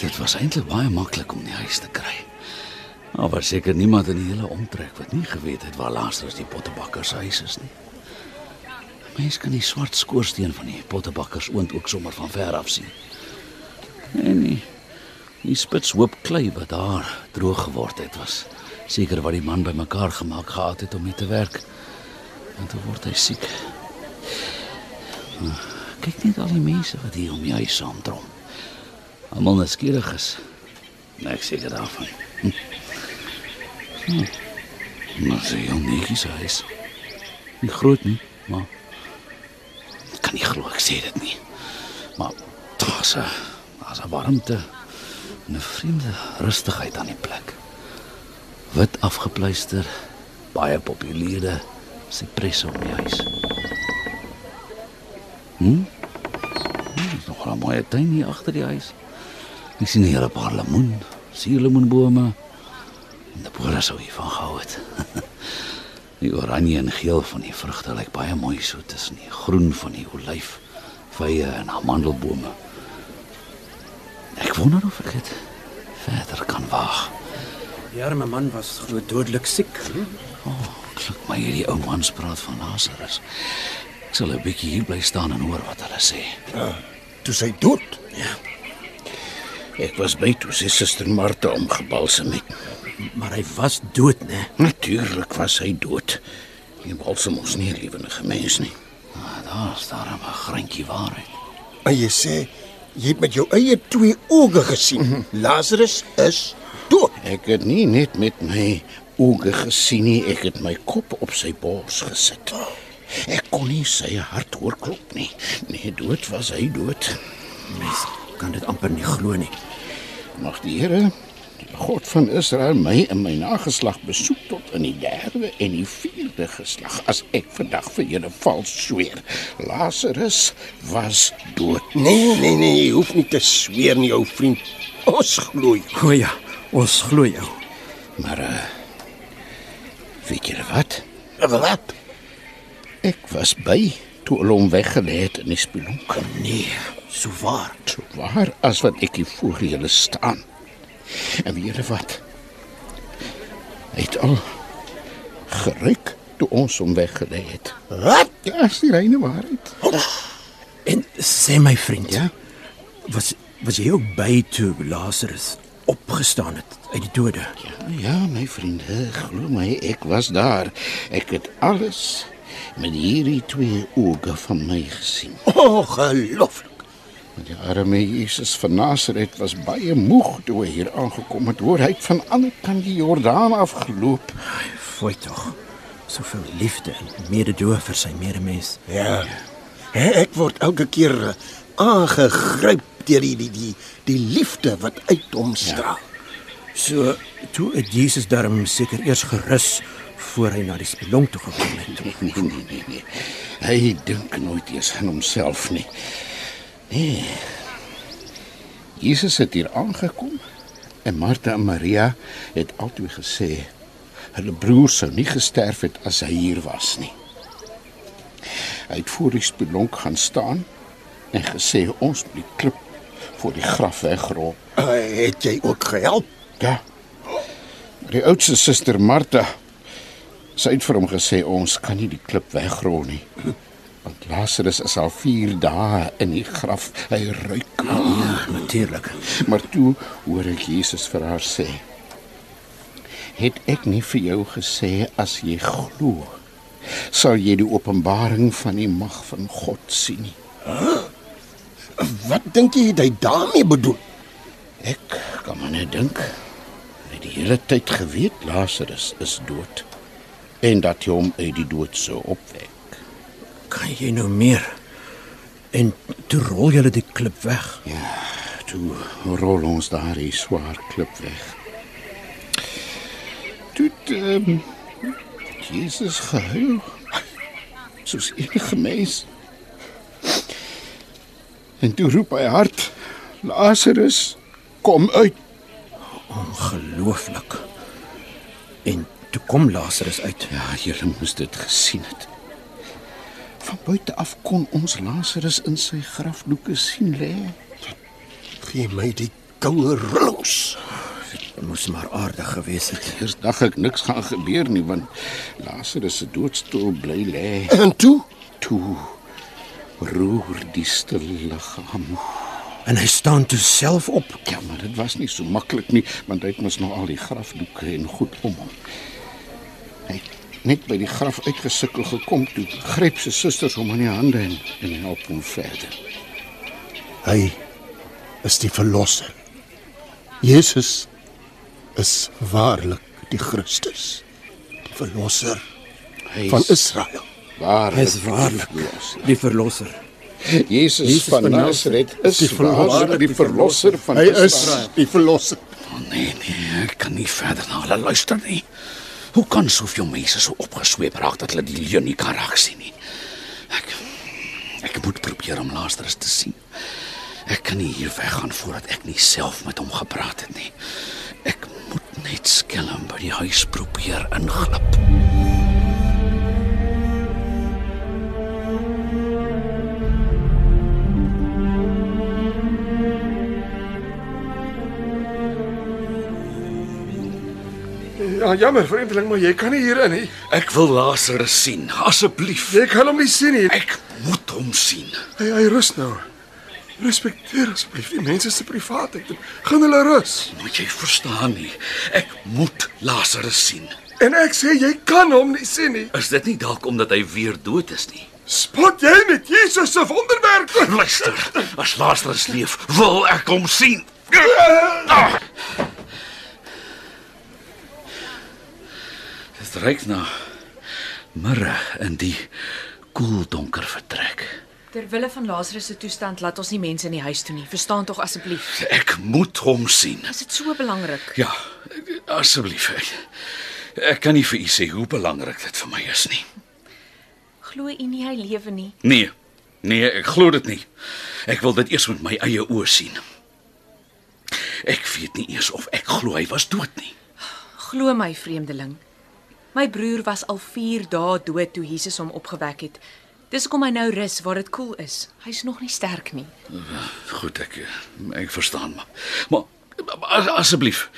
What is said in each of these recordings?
Dit was eintlik baie maklik om die huis te kry. Maar was seker niemand in die hele omtrek wat nie geweet het waar Lazarus die pottebakker se huis is nie. Mens kan die swart skoorsteen van die pottebakkers oond ook sommer van ver af sien. En die, die spits hoop klei wat daar droog geword het was seker wat die man bymekaar gemaak gehad het om mee te werk. En toe word hy siek. Kyk net al die mense wat hier om die huis saamdrom. Almal nuuskierig is. Nee, ek seker daarvan. Hm. Hm. Maar sy jong netjies huis. Nie groot nie, maar ek kan nie glo ek sê dit nie. Maar daar's 'n daar's 'n warmte en 'n vreemde rustigheid aan die plek. Wit afgepluister, baie populiere sipresse om die huis. Hm? Hm, is nog 'n mooi tuin hier agter die huis. Ek sien hier 'n paar lemoen, suurlemoenbome. En die boere sou hiervan gehou het. die oranje en geel van die vrugte lyk baie mooi so tussen die groen van die olyf, vye en amandelbome. Ek wonder of ek dit verder kan waag. Die arme man was glo dodelik siek. O, oh, klink my hierdie ou mans praat van Lazarus. Ek sal 'n bietjie hier bly staan en hoor wat hulle sê. Toe sy dood. Ja. Ek was by toe sy suster Martha omgebalsem het. Maar hy was dood, né? Natuurlik was hy dood. Die balsem ons nie 'n lewendige mens nie. Ah, daar's daar 'n greintjie waarheid. En jy sê jy het met jou eie twee oë gesien. Lazarus is dood. Ek het nie net met my oë gesien nie, ek het my kop op sy bors gesit. Ek kon nie sy hart hoor klop nie. Nee, dood was hy dood. Mens kan dit amper nie glo nie. Mag die Here, die God van Israel, my en my nageslag besoek tot in die derde en die vierde geslag as ek vandag vir julle vals sweer. Lazarus was dood. Nee, nee, nee, jy hoef nie te sweer nie, ou vriend. Ons glo jou. O ja, ons glo jou. Maar uh weet julle wat? Wat? Ek was by toe hulle hom weggelê het in die spilonk. Nee, so waar. So waar as wat ek hier voor julle staan. En weet julle wat? Hy het al geruik toe ons hom weggelê het. Wat? Ja, is die reine waarheid. En sê my vriend, Ja? was was jy ook by toe Lazarus opgestaan het uit die dode? Ja, ja, my vriende, glo my, ek was daar. Ek het alles met hierdie twee oë van my gesien. Ongelooflik. Die arme Jesus van Nasaret was baie moeg toe hy hier aangekom het. Hoor, hy het van ander kant die Jordaan afgeloop. Fooi tog. Soveel liefde en mededoe vir sy medemens. Ja. He, ek word elke keer eh, aangegryp deur die die die die liefde wat uit hom straal. So toe het Jesus darm seker eers gerus voor hy na die spelonk toe gekom het. Nee, nee, nee, nee, nee. Hy dink nooit eens aan homself nie. Nee. Jesus het hier aangekom en Martha en Maria het altyd gesê hulle broer sou nie gesterf het as hy hier was nie. Hy het voor die spelonk gaan staan en gesê ons moet die klip voor die graf wegrol. Uh, het jy ook gehelp? Ja. Die oudste suster Martha sy het vir hom gesê ons kan nie die klip wegrol nie. Want Lazarus is al 4 dae in die graf. Hy ruik. Ja, natuurlik. Maar toe hoor ek Jesus vir haar sê: "Het ek nie vir jou gesê as jy glo, sal jy die openbaring van die mag van God sien nie?" Wat dink jy hy daarmee bedoel? Ek kan maar net dink. Hy het die hele tyd geweet Lazarus is dood en dat hy hom uit die dood sou opwek. Kan jy nou meer? En toe rol julle die klip weg. Ja, Toe rol ons daardie swaar klip weg. Toe ehm um, Jesus gehuil. Soos enige mens. En toe roep hy hard: Lazarus, kom uit. Ongelooflik. En toe kom Lazarus uit. Ja, julle moes dit gesien het. Van buite af kon ons Lazarus in sy grafdoeke sien lê. Gee my die koue rillings. Dit moes maar aardig gewees het. Eers dacht ek niks gaan gebeur nie want Lazarus se doodstoel bly lê. En toe, Toe roer die stil liggaam. En hy staan toe self op. Ja, maar dit was nie so maklik nie want hy het mos nog al die grafdoeke en goed om hom. Hy net by die graf uitgesukkel gekom toe gryp sy susters hom aan die hande en en help hom verder. hy is die verlosser. Jesus is waarlik die Christus, die verlosser Hy van Israel. waar is waarlik die verlosser. Jesus, Jesus van van Nazareth is Die verlosser. die verlosser van Hy is Israel. die verlosser. Oh, nee nee, ek kan nie verder na hulle luister nie. Hoe kan soveel mense so opgesweep raak dat hulle die leuen nie kan raak sien nie? Ek ek moet probeer om Lazarus te sien. Ek kan nie hier weggaan voordat ek nie self met hom gepraat het nie. Ek moet net skelm by die huis probeer inglip. Ja, jammer vreemdeling, maar jy kan nie hier in nie. Ek wil Lazarus sien, asseblief. Jy kan hom nie sien nie. Ek moet hom sien. Hy hy rus nou. Respekteer asseblief die mense se privaatheid. Gaan hulle rus. Moet jy verstaan nie. Ek moet Lazarus sien. En ek sê jy kan hom nie sien nie. Is dit nie dalk omdat hy weer dood is nie? Spot jy met Jesus se wonderwerke? Luister, as Lazarus leef, wil ek hom sien. Ah. Dit reuk na mirre in die koel donker vertrek. Ter wille van Lazarus se toestand laat ons nie mense in die huis toe nie. Verstaan tog asseblief. Ek moet hom sien. Is dit so belangrik? Ja, asseblief. Ek, ek kan nie vir u sê hoe belangrik dit vir my is nie. Glo u nie hy lewe nie? Nee. Nee, ek glo dit nie. Ek wil dit eers met my eie oë sien. Ek weet nie eers of ek glo hy was dood nie. Glo my, vreemdeling. My broer was al 4 dae dood toe Jesus hom opgewek het. Dis hoekom hy nou rus waar dit koel is. Hy's nog nie sterk nie. Goed, ek ek verstaan maar. Maar as- asseblief,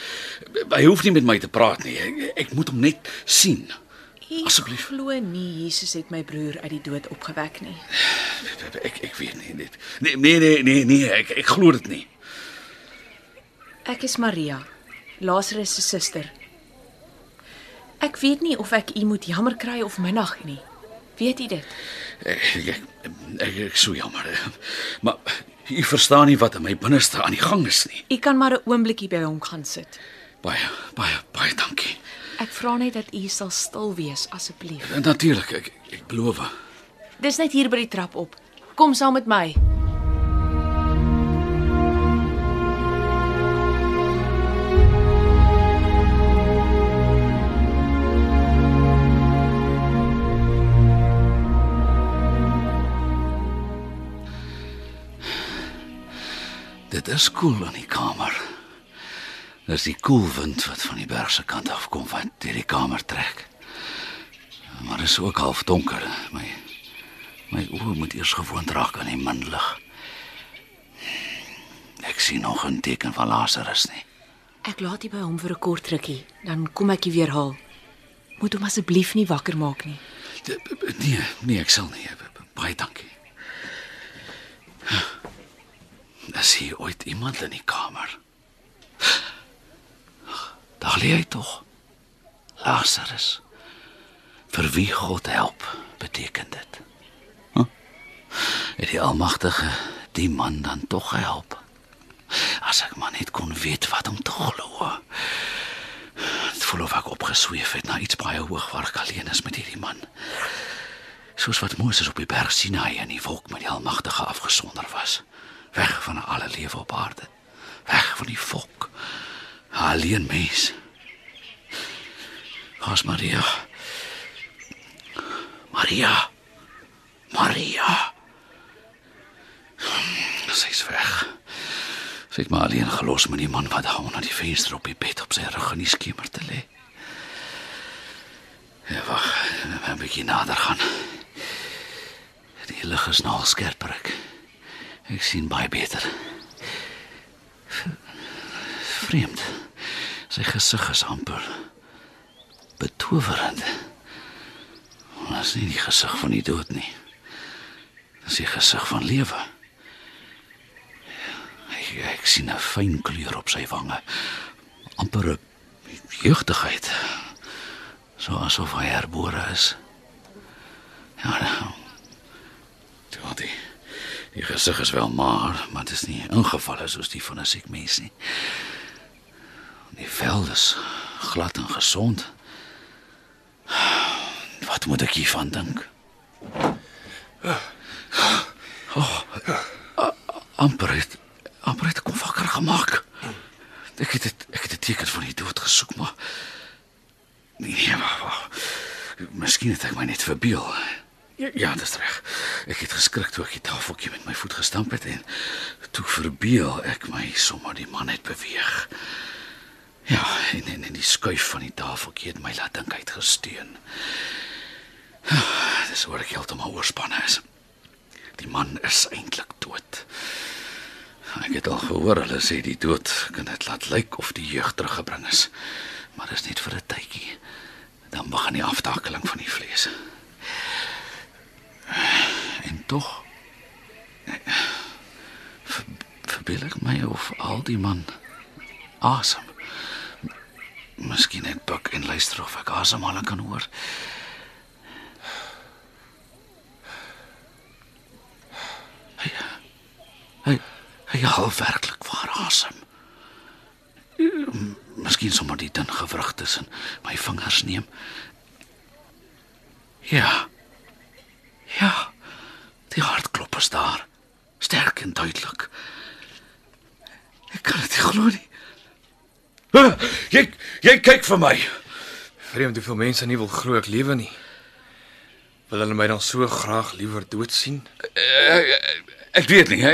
hy hoef nie met my te praat nie. Ek, ek moet hom net sien. Ek Asseblief. glo nie Jesus het my broer uit die dood opgewek nie. Ek ek weet nie dit. Nee nee nee nee nee, ek ek glo dit nie. Ek is Maria, Lazarus se suster. Ek weet nie of ek u moet jammer kry of minag nie. Weet u dit? Ek ek, ek, ek so jammer. Maar u verstaan nie wat in my binneste aan die gang is nie. U kan maar 'n oombliekie by hom gaan sit. Baie baie baie dankie. Ek vra net dat u sal stil wees asseblief. Natuurlik, ek ek beloof. Dis net hier by die trap op. Kom saam met my. Dit is koel in die kamer. Dis die koel wind wat van die berg se kant af kom wat deur die kamer trek. Maar dit is ook half donker. My my oë moet eers gewoond raak aan die minlig. Ek sien nog 'n teken van Lazarus nie. Ek laat u by hom vir 'n kort rukkie, dan kom ek u weer haal. Moet hom asseblief nie wakker maak nie. Nee, nee, ek sal nie. Baie dankie. Is hier ooit iemand in die kamer? Daar lê hy tog. Lazarus. Vir wie God help, beteken dit. Huh? Het die Almagtige die man dan tog gehelp? As ek maar net kon weet wat om te glo. Dit voel of ek opgesweef het na iets baie hoog waar ek alleen is met hierdie man. Soos wat Moses op die berg Sinai in die wolk met die Almagtige afgesonder was, weg van alle lewe op aarde. Weg van die volk. Alleen mens. Waar's Maria? Maria. Maria. Sy's weg. Sy het maar alleen gelos met die man wat daar onder die venster op die bed op sy rug in die skemer te lê. Ja, wag, 'n bietjie nader gaan. Die lig is nou al skerper ek. Ek sien baie beter. Vreemd. Sy gesig is amper betowerend. Dit is nie die gesig van die dood nie. Dit is die gesig van lewe. Ek, ek sien 'n fyn kleur op sy wange. amper 'n jeugdigheid. So asof hy herbore is. Ja, nou. Die gesig is wel maar, maar dit is nie ingevalle soos die van 'n siek mens nie. Die vel is glad en gesond. Wat moet ek hiervan dink? Oh, amper het amper het ek hom wakker gemaak. Ek het dit ek het 'n teken van die dood gesoek, maar nee, maar, maar miskien het ek my net verbeel. Ja dis reg. Ek het geskrik toe ek die tafeltjie met my voet gestamp het en toe verbeel ek my sommer die man het beweeg. Ja, en en, en die skuif van die tafeltjie het my laat dink hy het gesteun. Ja, dis hoor ek heeltemal oorspanne is. Die man is eintlik dood. Ek het al gehoor hulle sê die dood kan dit laat lyk of die jeug teruggebring is. Maar dis net vir 'n tydjie. Dan begin die aftakeling van die vlees. Tog ver, verbeel ek my of al die man asem. Miskien net buk en luister of ek asemhaling kan hoor. Hy hy, hy haal werklik waar asem. Miskien sommer die dun gewrig tussen my vingers neem. Ja. Ja. Die hartklop is daar. Sterk en duidelik. Ek kan dit glo nie. Ah, Jy jy kyk vir my. Vreemd hoeveel mense nie wil glo ek lewe nie. Wil hulle my dan so graag liewer dood sien? Ek weet nie, hè.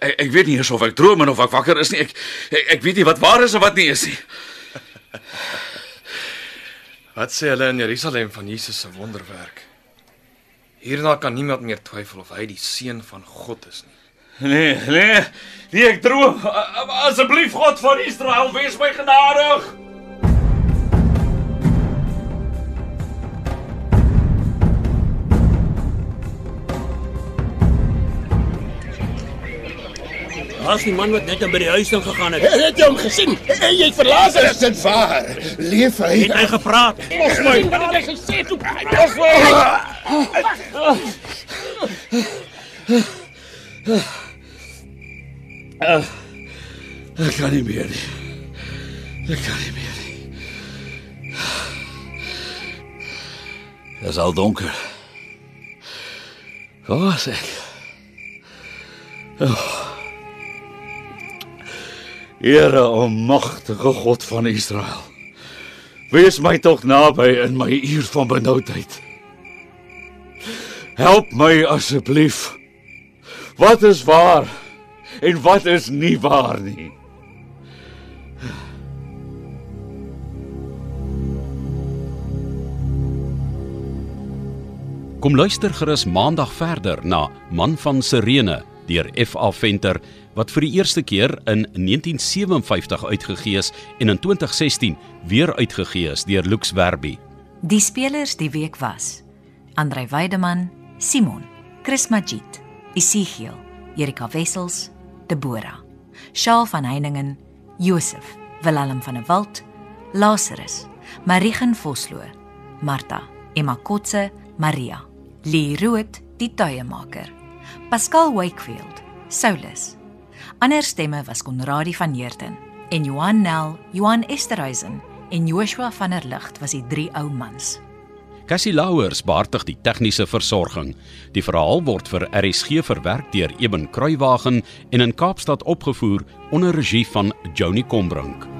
Ek, ek weet nie eens of ek droom en of ek wakker is nie. Ek, ek ek weet nie wat waar is en wat nie is nie. Wat sê hulle in Jerusalem van Jesus se wonderwerk? Hierna kan niemand meer twyfel of hy die seun van God is nie. Nee, nee. Nee, ek droom. Asseblief God van Israel, wees my genadig. Daar's die man wat net by die huis in gegaan het. Het jy hom gesien? Het jy verlaat? Is dit waar? Leef hy? Het hy gepraat? Los my. Wat het hy gesê toe? Los my. Ek kan nie meer nie. Ek kan nie meer nie. Dit is al donker. Waar was ek? Oh. Here almagtige God van Israel. Wees my tog naby in my uur van benoudheid. Help my asseblief. Wat is waar en wat is nie waar nie? Kom luister gerus maandag verder na Man van Sirene deur F.A. Venter wat vir die eerste keer in 1957 uitgegee is en in 2016 weer uitgegee is deur Lux Werby. Die spelers die week was: Andrei Weideman, Simon, Chris Magid, Isigiel, Erika Wessels, Debora, Shaal van Heiningen, Josef, Willem van der Walt, Lazarus, Marigen Vosloo, Martha, Emma Kotse, Maria, Lee Rood, die tuiemaker, Pascal Wakefield, Saulus. Ander stemme was Konradi van Heerden en Johan Nel, Johan Esterhuizen en Joshua van der Ligt was die drie ou mans. Cassie Louwers beheerdig die tegniese versorging. Die verhaal word vir RSG verwerk deur Eben Kruiwagen en in Kaapstad opgevoer onder regie van Joni Combrink.